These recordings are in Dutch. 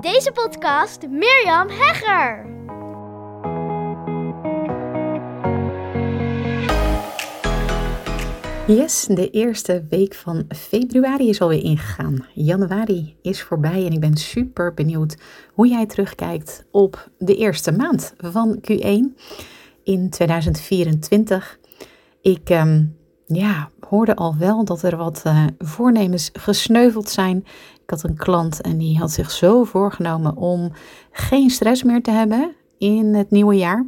deze podcast Mirjam Hegger. Yes, de eerste week van februari is alweer ingegaan. Januari is voorbij en ik ben super benieuwd hoe jij terugkijkt op de eerste maand van Q1 in 2024. Ik ehm, ja, hoorde al wel dat er wat uh, voornemens gesneuveld zijn. Ik had een klant en die had zich zo voorgenomen om geen stress meer te hebben in het nieuwe jaar.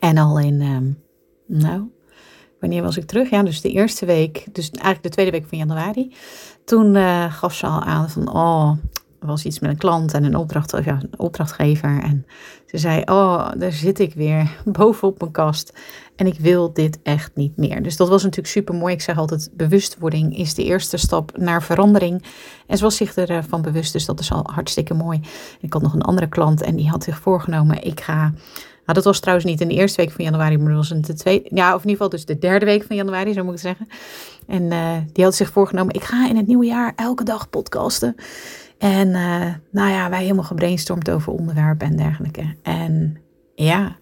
En al in, ehm, nou, wanneer was ik terug? Ja, dus de eerste week, dus eigenlijk de tweede week van januari. Toen uh, gaf ze al aan van, oh, was iets met een klant en een, opdracht, ja, een opdrachtgever. En ze zei, oh, daar zit ik weer bovenop mijn kast. En ik wil dit echt niet meer. Dus dat was natuurlijk super mooi. Ik zeg altijd, bewustwording is de eerste stap naar verandering. En ze was zich ervan bewust, dus dat is al hartstikke mooi. Ik had nog een andere klant en die had zich voorgenomen, ik ga... Nou, dat was trouwens niet in de eerste week van januari, maar dat was in de tweede, ja, of in ieder geval dus de derde week van januari, zo moet ik zeggen. En uh, die had zich voorgenomen, ik ga in het nieuwe jaar elke dag podcasten. En uh, nou ja, wij helemaal gebrainstormd over onderwerpen en dergelijke. En ja,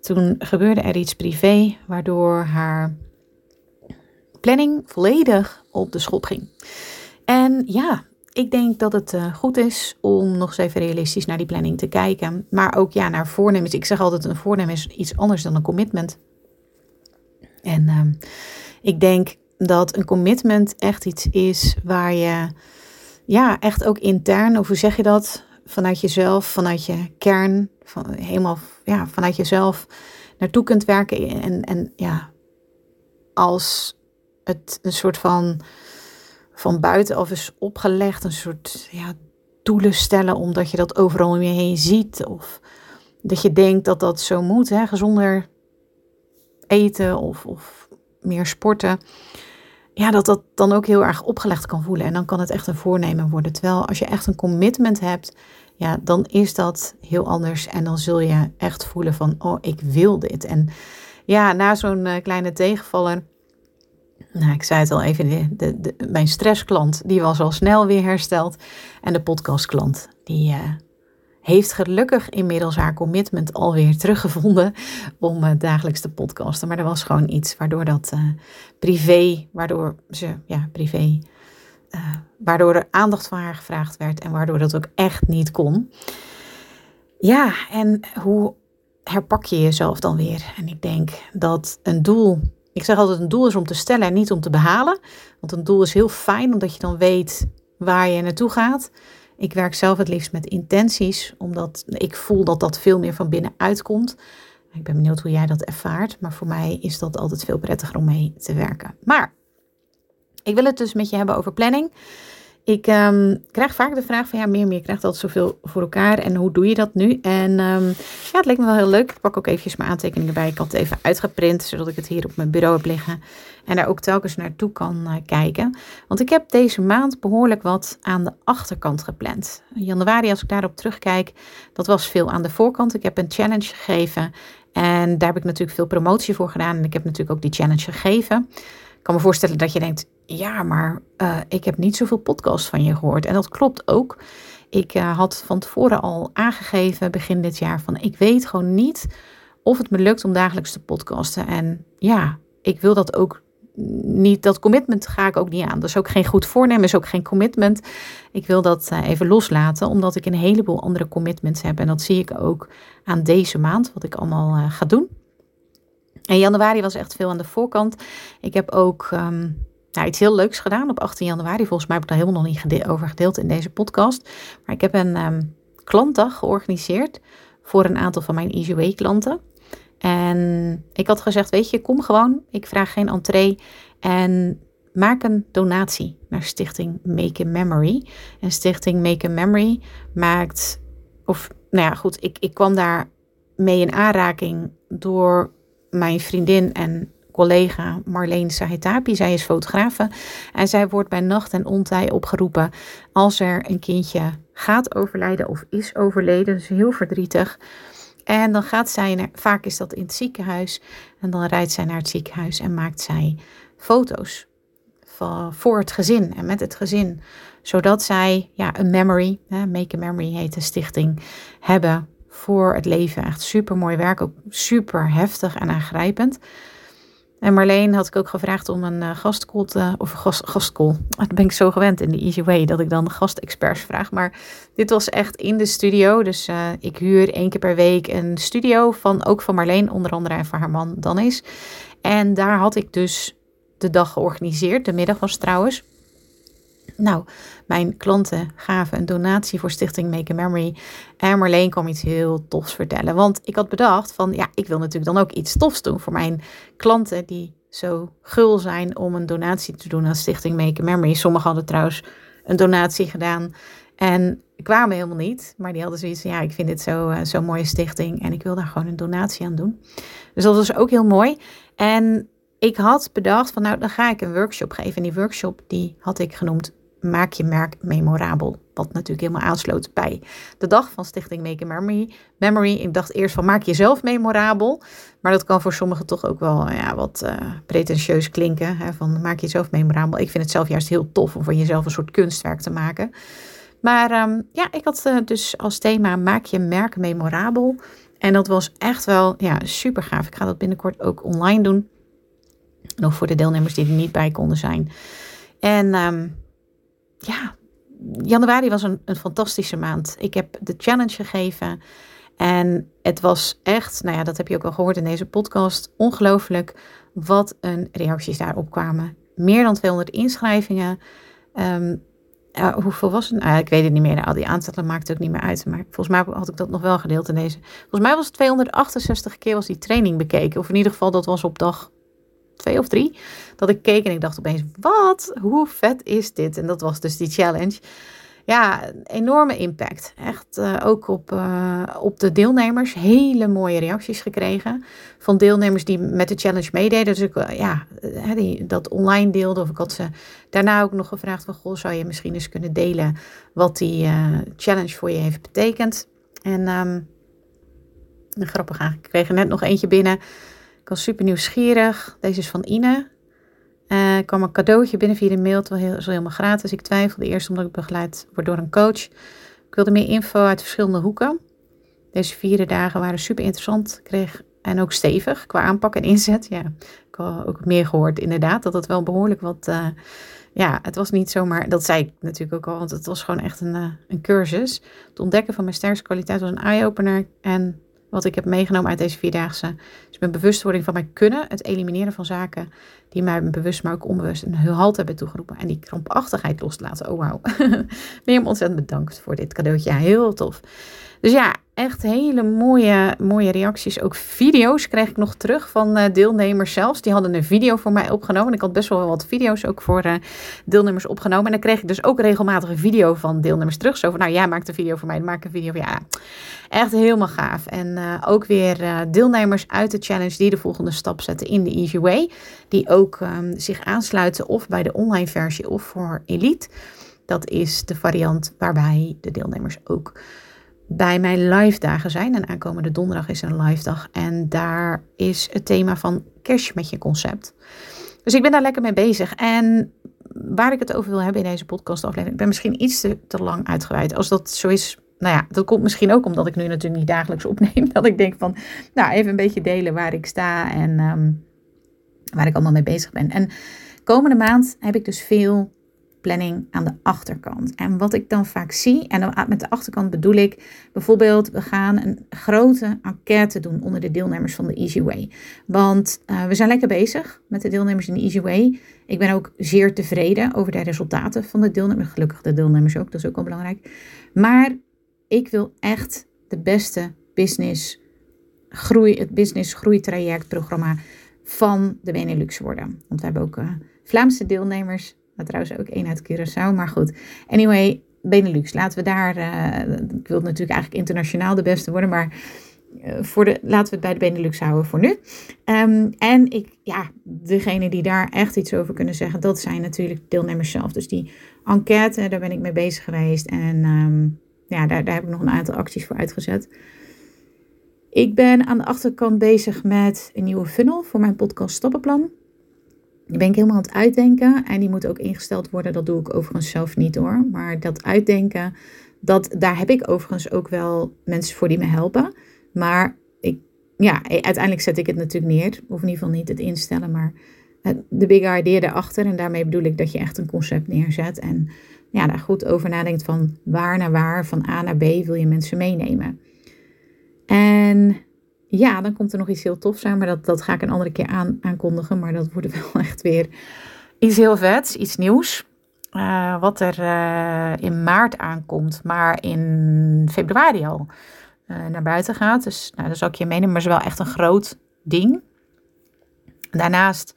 toen gebeurde er iets privé, waardoor haar planning volledig op de schop ging. En ja, ik denk dat het uh, goed is om nog eens even realistisch naar die planning te kijken. Maar ook ja, naar voornemens. Ik zeg altijd, een voornemen is iets anders dan een commitment. En uh, ik denk dat een commitment echt iets is waar je ja, echt ook intern, of hoe zeg je dat? Vanuit jezelf, vanuit je kern, van, helemaal ja, vanuit jezelf naartoe kunt werken. En, en ja, als het een soort van van buitenaf is opgelegd, een soort ja, doelen stellen, omdat je dat overal om je heen ziet. Of dat je denkt dat dat zo moet, hè, gezonder eten of, of meer sporten ja, dat dat dan ook heel erg opgelegd kan voelen. En dan kan het echt een voornemen worden. Terwijl als je echt een commitment hebt, ja, dan is dat heel anders. En dan zul je echt voelen van, oh, ik wil dit. En ja, na zo'n uh, kleine tegenvaller, nou, ik zei het al even, de, de, mijn stressklant, die was al snel weer hersteld. En de podcastklant, die... Uh, heeft gelukkig inmiddels haar commitment alweer teruggevonden om uh, dagelijks te podcasten. Maar er was gewoon iets waardoor dat uh, privé, waardoor ze, ja, privé, uh, waardoor er aandacht van haar gevraagd werd en waardoor dat ook echt niet kon. Ja, en hoe herpak je jezelf dan weer? En ik denk dat een doel, ik zeg altijd een doel is om te stellen en niet om te behalen. Want een doel is heel fijn omdat je dan weet waar je naartoe gaat. Ik werk zelf het liefst met intenties, omdat ik voel dat dat veel meer van binnen uitkomt. Ik ben benieuwd hoe jij dat ervaart, maar voor mij is dat altijd veel prettiger om mee te werken. Maar ik wil het dus met je hebben over planning. Ik um, krijg vaak de vraag van ja, meer, meer, krijgt altijd zoveel voor elkaar en hoe doe je dat nu? En um, ja, het leek me wel heel leuk. Ik pak ook eventjes mijn aantekeningen bij. Ik had het even uitgeprint, zodat ik het hier op mijn bureau heb liggen en daar ook telkens naartoe kan uh, kijken. Want ik heb deze maand behoorlijk wat aan de achterkant gepland. In januari, als ik daarop terugkijk, dat was veel aan de voorkant. Ik heb een challenge gegeven en daar heb ik natuurlijk veel promotie voor gedaan. En ik heb natuurlijk ook die challenge gegeven. Ik kan me voorstellen dat je denkt, ja, maar uh, ik heb niet zoveel podcasts van je gehoord. En dat klopt ook. Ik uh, had van tevoren al aangegeven, begin dit jaar, van ik weet gewoon niet of het me lukt om dagelijks te podcasten. En ja, ik wil dat ook niet, dat commitment ga ik ook niet aan. Dat is ook geen goed voornemen, is ook geen commitment. Ik wil dat uh, even loslaten, omdat ik een heleboel andere commitments heb. En dat zie ik ook aan deze maand, wat ik allemaal ga doen. En januari was echt veel aan de voorkant. Ik heb ook um, nou, iets heel leuks gedaan op 18 januari. Volgens mij heb ik daar helemaal nog niet over gedeeld in deze podcast. Maar ik heb een um, klantdag georganiseerd voor een aantal van mijn EasyWay klanten. En ik had gezegd, weet je, kom gewoon. Ik vraag geen entree. En maak een donatie naar Stichting Make a Memory. En Stichting Make a Memory maakt, of nou ja, goed, ik, ik kwam daar mee in aanraking door mijn vriendin en collega Marleen Sahitapi. Zij is fotografe en zij wordt bij nacht en ontij opgeroepen als er een kindje gaat overlijden of is overleden. Dus heel verdrietig. En dan gaat zij, naar, vaak is dat in het ziekenhuis, en dan rijdt zij naar het ziekenhuis en maakt zij foto's voor het gezin. En met het gezin Zodat zij ja, een memory, hè, Make a Memory heet de stichting, hebben voor het leven. Echt super mooi werk, ook super heftig en aangrijpend. En Marleen had ik ook gevraagd om een uh, te, of gast, gastcall. Dat ben ik zo gewend in de Easy Way dat ik dan gastexperts vraag. Maar dit was echt in de studio. Dus uh, ik huur één keer per week een studio van ook van Marleen, onder andere en van haar man Danis. En daar had ik dus de dag georganiseerd. De middag was trouwens. Nou, mijn klanten gaven een donatie voor Stichting Make a Memory. En Marleen kwam iets heel tofs vertellen. Want ik had bedacht van, ja, ik wil natuurlijk dan ook iets tofs doen voor mijn klanten die zo gul zijn om een donatie te doen aan Stichting Make a Memory. Sommigen hadden trouwens een donatie gedaan en kwamen helemaal niet. Maar die hadden zoiets van, ja, ik vind dit zo'n uh, zo mooie stichting en ik wil daar gewoon een donatie aan doen. Dus dat was ook heel mooi. En ik had bedacht van, nou, dan ga ik een workshop geven. En die workshop, die had ik genoemd maak je merk memorabel. Wat natuurlijk helemaal aansloot bij de dag van Stichting Make a Memory. Memory. Ik dacht eerst van maak jezelf memorabel. Maar dat kan voor sommigen toch ook wel ja, wat uh, pretentieus klinken. Hè, van maak jezelf memorabel. Ik vind het zelf juist heel tof om van jezelf een soort kunstwerk te maken. Maar um, ja, ik had uh, dus als thema maak je merk memorabel. En dat was echt wel ja, super gaaf. Ik ga dat binnenkort ook online doen. Nog voor de deelnemers die er niet bij konden zijn. En um, ja, januari was een, een fantastische maand. Ik heb de challenge gegeven. En het was echt, nou ja, dat heb je ook al gehoord in deze podcast, ongelooflijk wat een reacties daarop kwamen. Meer dan 200 inschrijvingen. Uh, hoeveel was het? Nou, ik weet het niet meer. Al die aantallen maakt het ook niet meer uit. Maar volgens mij had ik dat nog wel gedeeld in deze. Volgens mij was het 268 keer was die training bekeken. Of in ieder geval, dat was op dag twee of drie, dat ik keek en ik dacht opeens, wat, hoe vet is dit? En dat was dus die challenge. Ja, enorme impact. Echt uh, ook op, uh, op de deelnemers. Hele mooie reacties gekregen. Van deelnemers die met de challenge meededen. Dus ik uh, ja, die dat online deelden. Of ik had ze daarna ook nog gevraagd van... Goh, zou je misschien eens kunnen delen wat die challenge voor je heeft betekend? En um, grappig eigenlijk. Ik kreeg er net nog eentje binnen ik was super nieuwsgierig. Deze is van Ine. Uh, er kwam een cadeautje binnen via de mail. Het was helemaal gratis. Ik twijfelde eerst omdat ik begeleid word door een coach. Ik wilde meer info uit verschillende hoeken. Deze vier dagen waren super interessant. Ik kreeg, en ook stevig qua aanpak en inzet. Ja, ik had ook meer gehoord inderdaad. Dat het wel behoorlijk wat... Uh, ja, het was niet zomaar... Dat zei ik natuurlijk ook al. Want het was gewoon echt een, uh, een cursus. Het ontdekken van mijn sterkste kwaliteit was een eye-opener. En wat ik heb meegenomen uit deze vierdaagse. is mijn bewustwording van mijn kunnen. Het elimineren van zaken die mij bewust, maar ook onbewust een halt hebben toegeroepen. En die krampachtigheid los te laten. Oh wauw. Meer ontzettend bedankt voor dit cadeautje. Ja, heel tof. Dus ja, echt hele mooie, mooie reacties. Ook video's kreeg ik nog terug van uh, deelnemers zelfs. Die hadden een video voor mij opgenomen. Ik had best wel wat video's ook voor uh, deelnemers opgenomen. En dan kreeg ik dus ook regelmatig een video van deelnemers terug. Zo van, nou jij maakt een video voor mij, dan maak ik een video Ja, echt helemaal gaaf. En uh, ook weer deelnemers uit de challenge die de volgende stap zetten in de Easy Way. Die ook um, zich aansluiten of bij de online versie of voor Elite. Dat is de variant waarbij de deelnemers ook bij mijn live dagen zijn. En aankomende donderdag is een live dag. En daar is het thema van cash met je concept. Dus ik ben daar lekker mee bezig. En waar ik het over wil hebben in deze podcast aflevering. Ik ben misschien iets te, te lang uitgeweid. Als dat zo is, nou ja, dat komt misschien ook omdat ik nu natuurlijk niet dagelijks opneem. Dat ik denk van, nou even een beetje delen waar ik sta en um, waar ik allemaal mee bezig ben. En komende maand heb ik dus veel planning aan de achterkant. En wat ik dan vaak zie, en met de achterkant bedoel ik bijvoorbeeld, we gaan een grote enquête doen onder de deelnemers van de Easy Way. Want uh, we zijn lekker bezig met de deelnemers in de Easy Way. Ik ben ook zeer tevreden over de resultaten van de deelnemers. Gelukkig de deelnemers ook, dat is ook wel belangrijk. Maar ik wil echt de beste business groei, het business groeitrajectprogramma van de Benelux worden. Want we hebben ook uh, Vlaamse deelnemers trouwens ook één uit Curaçao. Maar goed. Anyway, Benelux. Laten we daar. Uh, ik wil natuurlijk eigenlijk internationaal de beste worden. Maar uh, voor de, laten we het bij de Benelux houden voor nu. Um, en ik, ja, degene die daar echt iets over kunnen zeggen, dat zijn natuurlijk deelnemers zelf. Dus die enquête, daar ben ik mee bezig geweest. En um, ja, daar, daar heb ik nog een aantal acties voor uitgezet. Ik ben aan de achterkant bezig met een nieuwe funnel voor mijn podcast Stappenplan. Die ben ik helemaal aan het uitdenken. En die moet ook ingesteld worden. Dat doe ik overigens zelf niet hoor. Maar dat uitdenken, dat, daar heb ik overigens ook wel mensen voor die me helpen. Maar ik, ja, uiteindelijk zet ik het natuurlijk neer. Of in ieder geval niet het instellen, maar de big idea erachter. En daarmee bedoel ik dat je echt een concept neerzet. En ja, daar goed over nadenkt van waar naar waar, van A naar B wil je mensen meenemen. En ja, dan komt er nog iets heel tofs aan, maar dat, dat ga ik een andere keer aan, aankondigen. Maar dat wordt wel echt weer iets heel vets, iets nieuws. Uh, wat er uh, in maart aankomt, maar in februari al uh, naar buiten gaat. Dus nou, dat zal ik je meenemen, maar het is wel echt een groot ding. Daarnaast,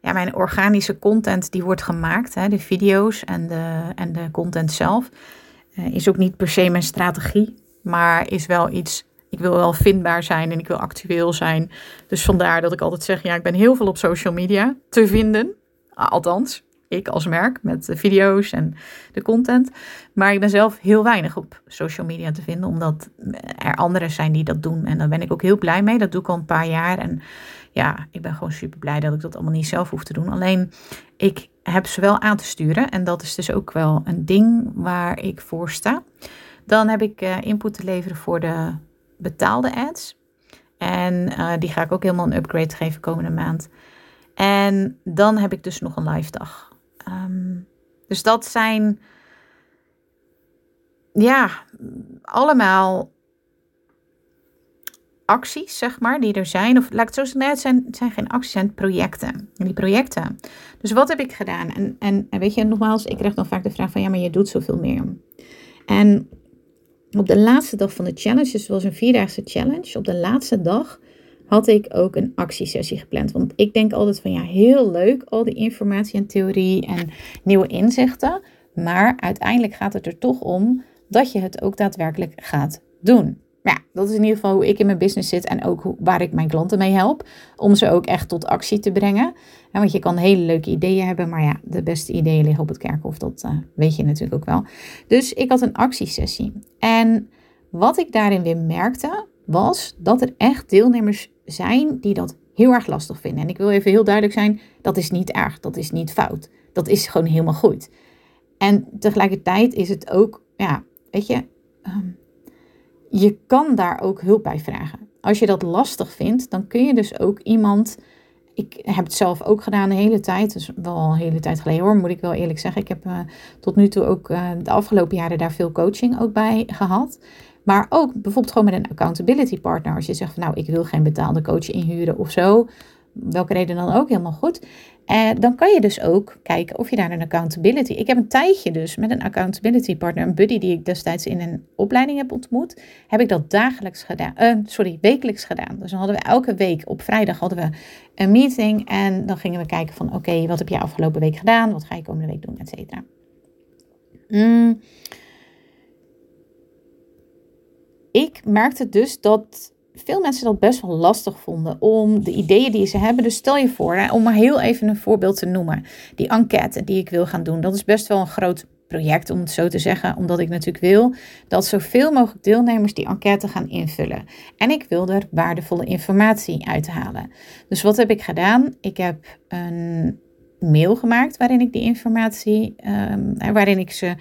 ja, mijn organische content die wordt gemaakt, hè, de video's en de, en de content zelf, is ook niet per se mijn strategie, maar is wel iets ik wil wel vindbaar zijn en ik wil actueel zijn. Dus vandaar dat ik altijd zeg, ja, ik ben heel veel op social media te vinden. Althans, ik als merk met de video's en de content. Maar ik ben zelf heel weinig op social media te vinden, omdat er anderen zijn die dat doen. En daar ben ik ook heel blij mee. Dat doe ik al een paar jaar. En ja, ik ben gewoon super blij dat ik dat allemaal niet zelf hoef te doen. Alleen ik heb ze wel aan te sturen. En dat is dus ook wel een ding waar ik voor sta. Dan heb ik uh, input te leveren voor de betaalde ads. En uh, die ga ik ook helemaal een upgrade geven komende maand. En dan heb ik dus nog een live dag. Um, dus dat zijn ja, allemaal acties, zeg maar, die er zijn. Of laat het zo zeggen, zijn, het zijn geen acties, het zijn projecten. En die projecten. Dus wat heb ik gedaan? En, en, en weet je, nogmaals, ik krijg dan vaak de vraag van, ja, maar je doet zoveel meer. En op de laatste dag van de challenge, dus het was een vierdaagse challenge, op de laatste dag had ik ook een actiesessie gepland. Want ik denk altijd van ja, heel leuk, al die informatie en theorie en nieuwe inzichten. Maar uiteindelijk gaat het er toch om dat je het ook daadwerkelijk gaat doen ja, dat is in ieder geval hoe ik in mijn business zit en ook hoe, waar ik mijn klanten mee help. Om ze ook echt tot actie te brengen. want je kan hele leuke ideeën hebben, maar ja, de beste ideeën liggen op het kerkhof. Dat uh, weet je natuurlijk ook wel. Dus ik had een actiesessie. En wat ik daarin weer merkte, was dat er echt deelnemers zijn die dat heel erg lastig vinden. En ik wil even heel duidelijk zijn, dat is niet erg, dat is niet fout. Dat is gewoon helemaal goed. En tegelijkertijd is het ook, ja, weet je... Um, je kan daar ook hulp bij vragen. Als je dat lastig vindt, dan kun je dus ook iemand. Ik heb het zelf ook gedaan de hele tijd. Dus wel een hele tijd geleden hoor, moet ik wel eerlijk zeggen. Ik heb uh, tot nu toe ook uh, de afgelopen jaren daar veel coaching ook bij gehad. Maar ook bijvoorbeeld gewoon met een accountability partner. Als je zegt van nou, ik wil geen betaalde coach inhuren of zo. Welke reden dan ook, helemaal goed. En eh, dan kan je dus ook kijken of je daar een accountability. Ik heb een tijdje dus met een accountability partner, een buddy die ik destijds in een opleiding heb ontmoet, heb ik dat dagelijks gedaan. Uh, sorry, wekelijks gedaan. Dus dan hadden we elke week op vrijdag hadden we een meeting en dan gingen we kijken van oké, wat heb je afgelopen week gedaan? Wat ga je komende week doen, et cetera. Mm. Ik merkte dus dat veel mensen dat best wel lastig vonden om de ideeën die ze hebben. Dus stel je voor, om maar heel even een voorbeeld te noemen. Die enquête die ik wil gaan doen, dat is best wel een groot project, om het zo te zeggen. Omdat ik natuurlijk wil dat zoveel mogelijk deelnemers die enquête gaan invullen. En ik wil er waardevolle informatie uithalen. Dus wat heb ik gedaan? Ik heb een mail gemaakt waarin ik die informatie, um, waarin ik ze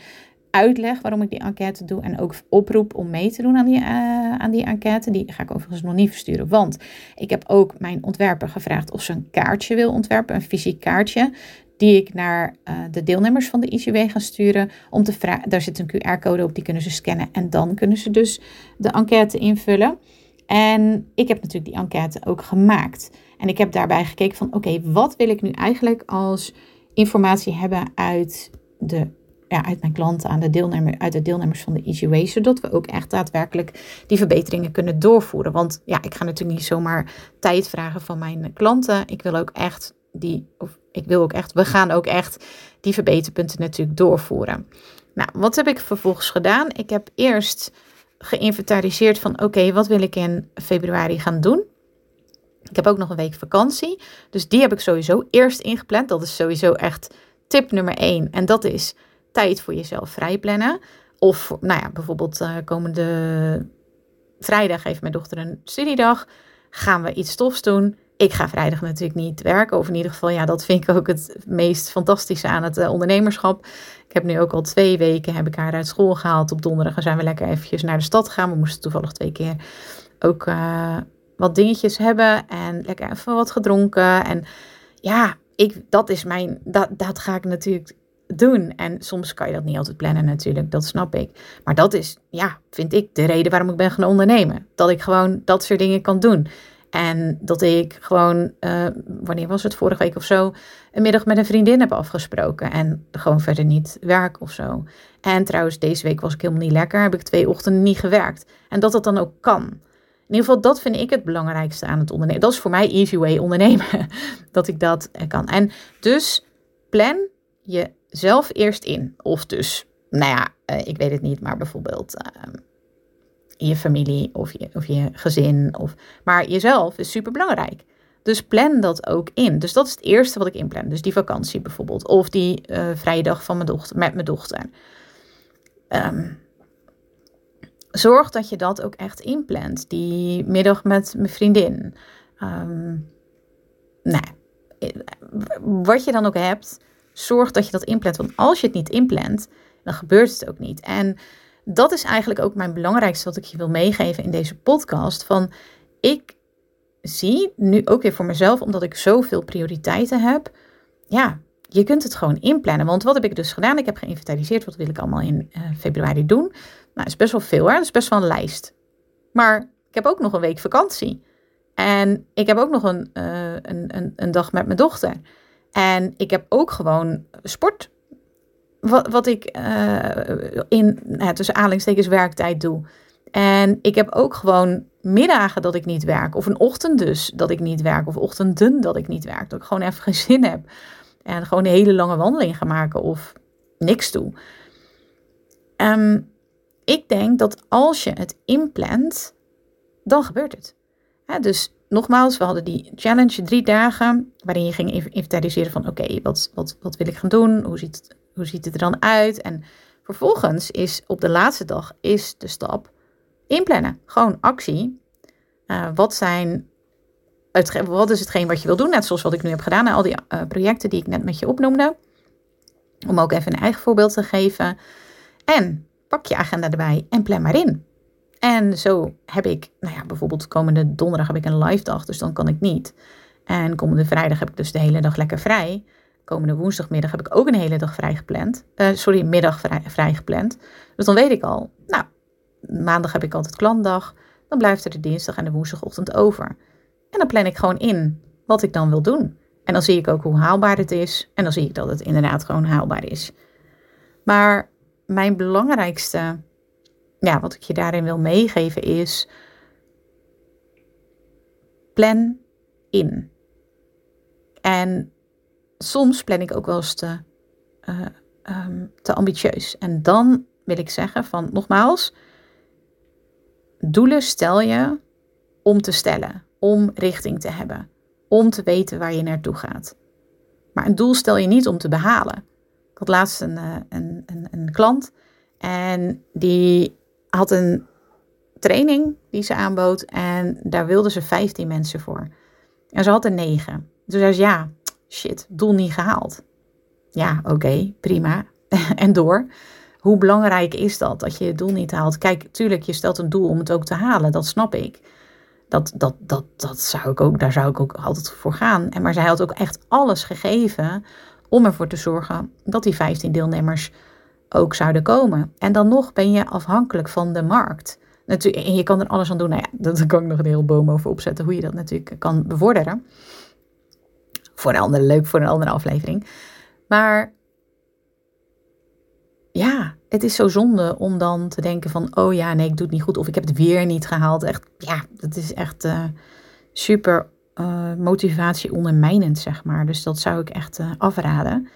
uitleg waarom ik die enquête doe en ook oproep om mee te doen aan die, uh, aan die enquête. Die ga ik overigens nog niet versturen, want ik heb ook mijn ontwerper gevraagd of ze een kaartje wil ontwerpen, een fysiek kaartje. Die ik naar uh, de deelnemers van de ICW ga sturen. Om te vragen. Daar zit een QR-code op, die kunnen ze scannen. En dan kunnen ze dus de enquête invullen. En ik heb natuurlijk die enquête ook gemaakt. En ik heb daarbij gekeken van oké, wat wil ik nu eigenlijk als informatie hebben uit de ja, uit mijn klanten aan de deelnemer, uit de deelnemers van de EasyWay, zodat we ook echt daadwerkelijk die verbeteringen kunnen doorvoeren. Want ja, ik ga natuurlijk niet zomaar tijd vragen van mijn klanten. Ik wil ook echt die, of ik wil ook echt, we gaan ook echt die verbeterpunten natuurlijk doorvoeren. Nou, wat heb ik vervolgens gedaan? Ik heb eerst geïnventariseerd van oké, wat wil ik in februari gaan doen? Ik heb ook nog een week vakantie. Dus die heb ik sowieso eerst ingepland. Dat is sowieso echt tip nummer één. En dat is tijd voor jezelf vrijplannen. Of nou ja, bijvoorbeeld uh, komende vrijdag heeft mijn dochter een studiedag. Gaan we iets tofs doen? ik ga vrijdag natuurlijk niet werken. Of in ieder geval, ja, dat vind ik ook het meest fantastische aan het uh, ondernemerschap. Ik heb nu ook al twee weken, heb ik haar uit school gehaald. Op donderdag zijn we lekker eventjes naar de stad gegaan. We moesten toevallig twee keer ook uh, wat dingetjes hebben. En lekker even wat gedronken. En ja, ik, dat is mijn, dat, dat ga ik natuurlijk doen. En soms kan je dat niet altijd plannen natuurlijk, dat snap ik. Maar dat is, ja, vind ik de reden waarom ik ben gaan ondernemen. Dat ik gewoon dat soort dingen kan doen. En dat ik gewoon, uh, wanneer was het, vorige week of zo, een middag met een vriendin heb afgesproken. En gewoon verder niet werk of zo. En trouwens, deze week was ik helemaal niet lekker. Heb ik twee ochtenden niet gewerkt. En dat dat dan ook kan. In ieder geval, dat vind ik het belangrijkste aan het ondernemen. Dat is voor mij easy way ondernemen. dat ik dat eh, kan. En dus plan jezelf eerst in. Of dus, nou ja, uh, ik weet het niet, maar bijvoorbeeld uh, je familie of je, of je gezin. Of, maar jezelf is super belangrijk. Dus plan dat ook in. Dus dat is het eerste wat ik inplan. Dus die vakantie bijvoorbeeld. Of die uh, vrije dag van mijn dochter, met mijn dochter. Um, zorg dat je dat ook echt inplant. Die middag met mijn vriendin. Um, nou, wat je dan ook hebt, zorg dat je dat inplant. Want als je het niet inplant, dan gebeurt het ook niet. En dat is eigenlijk ook mijn belangrijkste wat ik je wil meegeven in deze podcast. Van ik zie nu ook weer voor mezelf, omdat ik zoveel prioriteiten heb. Ja, je kunt het gewoon inplannen. Want wat heb ik dus gedaan? Ik heb geïnventariseerd. Wat wil ik allemaal in uh, februari doen? Nou, is best wel veel, hè? Dat is best wel een lijst. Maar ik heb ook nog een week vakantie. En ik heb ook nog een, een, een, een dag met mijn dochter. En ik heb ook gewoon sport wat, wat ik uh, in nou, tussen aanhalingstekens werktijd doe. En ik heb ook gewoon middagen dat ik niet werk. Of een ochtend dus dat ik niet werk. Of ochtenden dat ik niet werk. Dat ik gewoon even geen zin heb. En gewoon een hele lange wandeling ga maken. Of niks doe. Um, ik denk dat als je het inplant, dan gebeurt het. dus nogmaals, we hadden die challenge drie dagen. Waarin je ging inventariseren van oké, wat, wat, wat wil ik gaan doen? Hoe ziet het hoe ziet het er dan uit? En vervolgens is op de laatste dag is de stap inplannen. Gewoon actie. Uh, wat zijn het, wat is hetgeen wat je wil doen? Net zoals wat ik nu heb gedaan. Al die uh, projecten die ik net met je opnoemde. Om ook even een eigen voorbeeld te geven. En pak je agenda erbij en plan maar in. En zo heb ik, nou ja, bijvoorbeeld komende donderdag heb ik een live dag, dus dan kan ik niet. En komende vrijdag heb ik dus de hele dag lekker vrij komende woensdagmiddag heb ik ook een hele dag vrij gepland. Uh, sorry, middag vrij, vrij, gepland. Dus dan weet ik al, nou, maandag heb ik altijd klantdag. Dan blijft er de dinsdag en de woensdagochtend over. En dan plan ik gewoon in wat ik dan wil doen. En dan zie ik ook hoe haalbaar het is. En dan zie ik dat het inderdaad gewoon haalbaar is. Maar mijn belangrijkste, ja, wat ik je daarin wil meegeven is, plan in. En soms plan ik ook wel eens te, uh, um, te ambitieus. En dan wil ik zeggen van nogmaals, doelen stel je om te stellen, om richting te hebben, om te weten waar je naartoe gaat. Maar een doel stel je niet om te behalen. Ik had laatst een, eh, een, een, een klant en die had een training die ze aanbood en daar wilden ze 15 mensen voor. En ze had er 9. Dus zei ze ja, shit, doel niet gehaald. Ja, oké, prima. en door. Hoe belangrijk is dat, dat je het doel niet haalt? Kijk, tuurlijk, je stelt een doel om het ook te halen, dat snap ik. Dat, dat, dat, dat zou ik ook, daar zou ik ook altijd voor gaan. En maar zij had ook echt alles gegeven om ervoor te zorgen dat die 15 deelnemers ook zouden komen. En dan nog ben je afhankelijk van de markt. Natuurlijk, en je kan er alles aan doen. Nou ja, daar kan ik nog een heel boom over opzetten hoe je dat natuurlijk kan bevorderen voor een andere, leuk voor een andere aflevering. Maar ja, het is zo zonde om dan te denken van, oh ja, nee, ik doe het niet goed. Of ik heb het weer niet gehaald. Echt, ja, dat is echt uh, super uh, motivatie ondermijnend, zeg maar. Dus dat zou ik echt uh, afraden.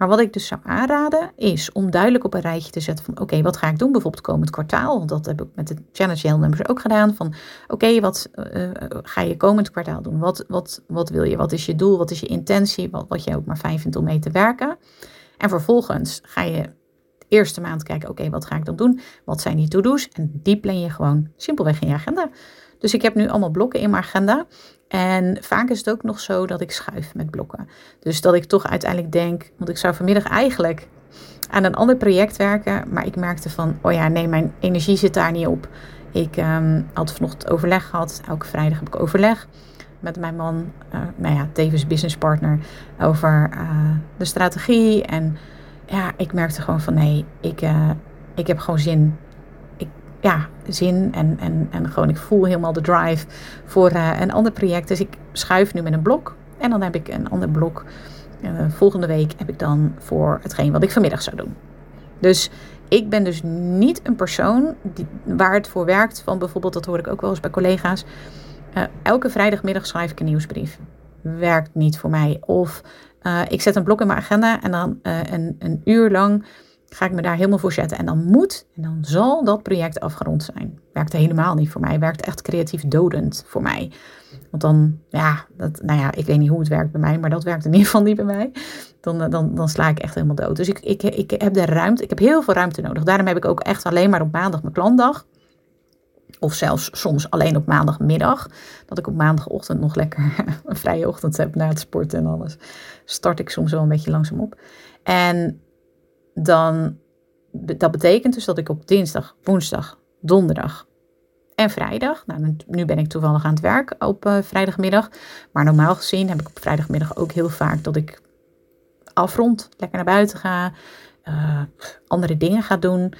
Maar wat ik dus zou aanraden is om duidelijk op een rijtje te zetten van oké, wat ga ik doen bijvoorbeeld komend kwartaal? Want dat heb ik met de Challenge Numbers ook gedaan. Van oké, wat uh, ga je komend kwartaal doen? Wat, wat, wat wil je? Wat is je doel? Wat is je intentie? Wat, wat je ook maar fijn vindt om mee te werken. En vervolgens ga je de eerste maand kijken, oké, wat ga ik dan doen? Wat zijn die to-do's? En die plan je gewoon simpelweg in je agenda. Dus ik heb nu allemaal blokken in mijn agenda. En vaak is het ook nog zo dat ik schuif met blokken. Dus dat ik toch uiteindelijk denk, want ik zou vanmiddag eigenlijk aan een ander project werken. Maar ik merkte van, oh ja, nee, mijn energie zit daar niet op. Ik um, had vanochtend overleg gehad. Elke vrijdag heb ik overleg met mijn man, uh, nou ja, tevens businesspartner, over uh, de strategie. En ja, ik merkte gewoon van, nee, ik, uh, ik heb gewoon zin. Ja, zin en, en, en gewoon, ik voel helemaal de drive voor een ander project. Dus ik schuif nu met een blok. En dan heb ik een ander blok uh, volgende week heb ik dan voor hetgeen wat ik vanmiddag zou doen. Dus ik ben dus niet een persoon die, waar het voor werkt van bijvoorbeeld, dat hoor ik ook wel eens bij collega's. Uh, elke vrijdagmiddag schrijf ik een nieuwsbrief. Werkt niet voor mij. Of ik zet een blok in mijn agenda en dan een, een uur lang ga ik me daar helemaal voor zetten. En dan moet en dan zal dat project afgerond zijn. Werkt helemaal niet voor mij. Werkt echt creatief dodend voor mij. Want dan, ja, dat, nou ja, ik weet niet hoe het werkt bij mij, maar dat werkt in ieder geval niet bij mij. Dan, eh, dan, dan sla ik echt helemaal dood. Dus ik, ik, ik heb de ruimte, ik heb heel veel ruimte nodig. Daarom heb ik ook echt alleen maar op maandag mijn klantdag. Of zelfs soms alleen op maandagmiddag. Dat ik op maandagochtend nog lekker een vrije ochtend heb na het sporten en alles. Start ik soms wel een beetje langzaam op. En dan, dat betekent dus dat ik op dinsdag, woensdag, donderdag en vrijdag. Nou, nu ben ik toevallig aan het werk op uh, vrijdagmiddag. Maar normaal gezien heb ik op vrijdagmiddag ook heel vaak dat ik afrond, lekker naar buiten ga, uh, andere dingen ga doen.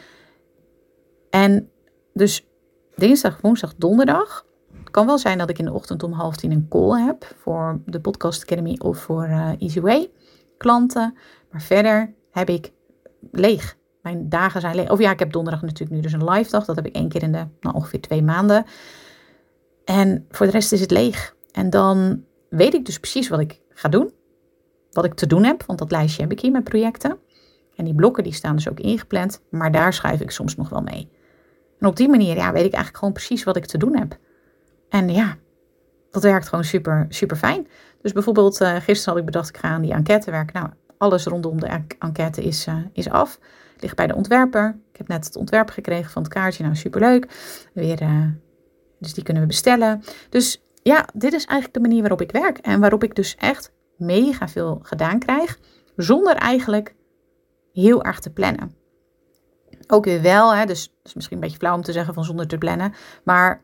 En dus dinsdag, woensdag, donderdag. Het kan wel zijn dat ik in de ochtend om half tien een call heb voor de Podcast Academy of voor uh, Easy Way klanten. Maar verder heb ik leeg. Mijn dagen zijn leeg. Of ja, ik heb donderdag natuurlijk nu dus een live dag. Dat heb ik één keer in de nou, ongeveer twee maanden. En voor de rest is het leeg. En dan weet ik dus precies wat ik ga doen. Wat ik te doen heb. Want dat lijstje heb ik hier met projecten. En die blokken die staan dus ook ingepland. Maar daar schrijf ik soms nog wel mee. En op die manier ja, weet ik eigenlijk gewoon precies wat ik te doen heb. En ja, dat werkt gewoon super, super fijn. Dus bijvoorbeeld uh, gisteren had ik bedacht, ik ga aan die enquête werken. Nou, alles rondom de enquête is, uh, is af. Ligt bij de ontwerper. Ik heb net het ontwerp gekregen van het kaartje. Nou, superleuk. Weer, uh, dus die kunnen we bestellen. Dus ja, dit is eigenlijk de manier waarop ik werk. En waarop ik dus echt mega veel gedaan krijg. Zonder eigenlijk heel erg te plannen. Ook weer wel, hè, dus is misschien een beetje flauw om te zeggen van zonder te plannen. Maar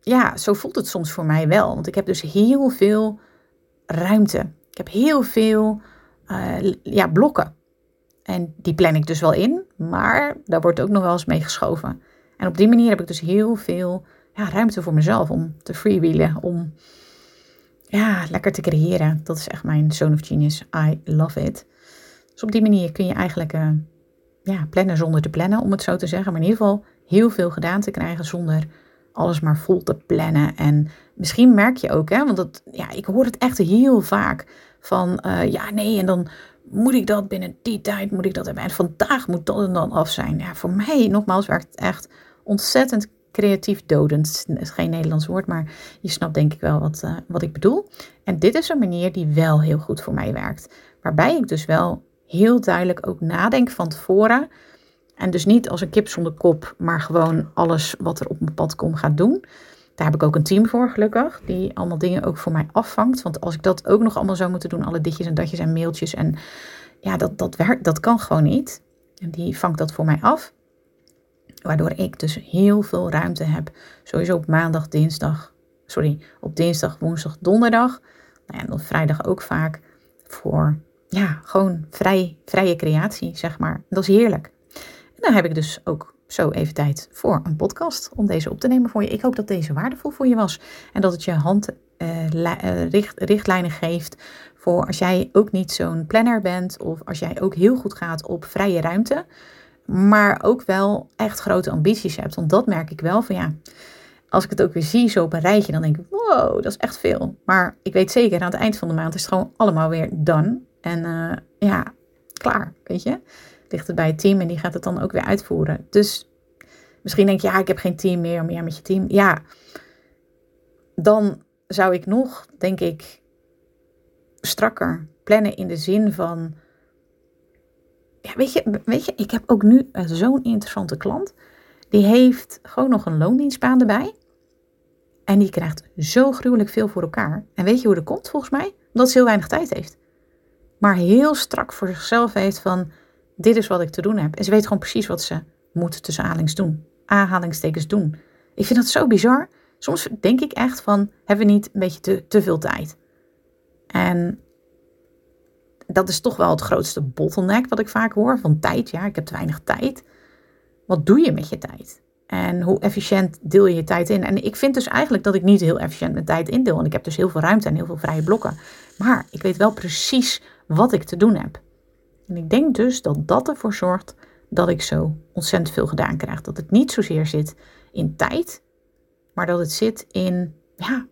ja, zo voelt het soms voor mij wel. Want ik heb dus heel veel ruimte. Ik heb heel veel uh, ja, blokken. En die plan ik dus wel in, maar daar wordt ook nog wel eens mee geschoven. En op die manier heb ik dus heel veel ja, ruimte voor mezelf om te freewheelen, om ja, lekker te creëren. Dat is echt mijn zone of genius. I love it. Dus op die manier kun je eigenlijk uh, ja, plannen zonder te plannen, om het zo te zeggen. Maar in ieder geval heel veel gedaan te krijgen zonder alles maar vol te plannen. En misschien merk je ook, hè, want dat, ja, ik hoor het echt heel vaak van uh, ja, nee, en dan moet ik dat binnen die tijd, moet ik dat hebben. En vandaag moet dat en dan af zijn. Ja, voor mij, nogmaals, werkt het echt ontzettend creatief dodend. Het is geen Nederlands woord, maar je snapt denk ik wel wat, uh, wat ik bedoel. En dit is een manier die wel heel goed voor mij werkt. Waarbij ik dus wel heel duidelijk ook nadenk van tevoren. En dus niet als een kip zonder kop, maar gewoon alles wat er op mijn pad komt gaat doen. Daar heb ik ook een team voor, gelukkig, die allemaal dingen ook voor mij afvangt. Want als ik dat ook nog allemaal zou moeten doen, alle ditjes en datjes en mailtjes en ja, dat, dat werkt, dat kan gewoon niet. En die vangt dat voor mij af. Waardoor ik dus heel veel ruimte heb. Sowieso op maandag, dinsdag, sorry, op dinsdag, woensdag, donderdag. Nou ja, en op vrijdag ook vaak voor, ja, gewoon vrij, vrije creatie, zeg maar. Dat is heerlijk. En dan heb ik dus ook zo even tijd voor een podcast om deze op te nemen voor je. Ik hoop dat deze waardevol voor je was en dat het je hand uh, richt, richtlijnen geeft voor als jij ook niet zo'n planner bent of als jij ook heel goed gaat op vrije ruimte, maar ook wel echt grote ambities hebt. Want dat merk ik wel van ja, als ik het ook weer zie zo op een rijtje, dan denk ik wow, dat is echt veel. Maar ik weet zeker, aan het eind van de maand is het gewoon allemaal weer done. En uh, ja, klaar, weet je ligt het bij het team en die gaat het dan ook weer uitvoeren. Dus misschien denk je, ja, ik heb geen team meer, meer met je team. Ja, dan zou ik nog, denk ik, strakker plannen in de zin van, ja, weet je, weet je ik heb ook nu zo'n interessante klant. Die heeft gewoon nog een loondienstbaan erbij. En die krijgt zo gruwelijk veel voor elkaar. En weet je hoe dat komt volgens mij? Omdat ze heel weinig tijd heeft. Maar heel strak voor zichzelf heeft van dit is wat ik te doen heb. En ze weet gewoon precies wat ze moet tussen doen. Aanhalingstekens doen. Ik vind dat zo bizar. Soms denk ik echt van hebben we niet een beetje te, te veel tijd. En dat is toch wel het grootste bottleneck wat ik vaak hoor. Van tijd, ja, ik heb te weinig tijd. Wat doe je met je tijd? En hoe efficiënt deel je je tijd in? En ik vind dus eigenlijk dat ik niet heel efficiënt mijn tijd indeel. Want ik heb dus heel veel ruimte en heel veel vrije blokken. Maar ik weet wel precies wat ik te doen heb. En ik denk dus dat dat ervoor zorgt dat ik zo ontzettend veel gedaan krijg. Dat het niet zozeer zit in tijd, maar dat het zit in, ja,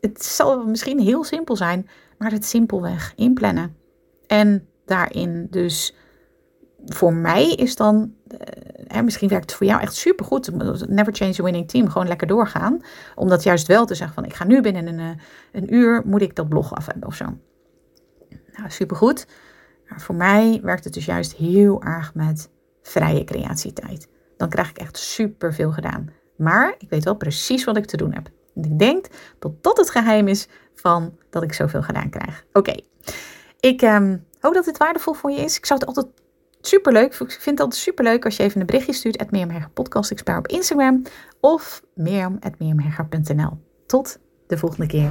het zal misschien heel simpel zijn, maar het simpelweg inplannen. En daarin dus voor mij is dan, eh, misschien werkt het voor jou echt supergoed, never change a winning team, gewoon lekker doorgaan. Om dat juist wel te zeggen van ik ga nu binnen een, eh, een uur, moet ik dat blog af hebben of zo. Nou, supergoed. Maar voor mij werkt het dus juist heel erg met vrije creatietijd. Dan krijg ik echt super veel gedaan. Maar ik weet wel precies wat ik te doen heb. En ik denk dat dat het geheim is van dat ik zoveel gedaan krijg. Oké, ik um, hoop dat dit waardevol voor je is. Ik zou het altijd super leuk. Ik vind het altijd super leuk als je even een berichtje stuurt. Mirjam Podcast Expert op Instagram. Of mirjam.mirjamhegger.nl. Tot de volgende keer.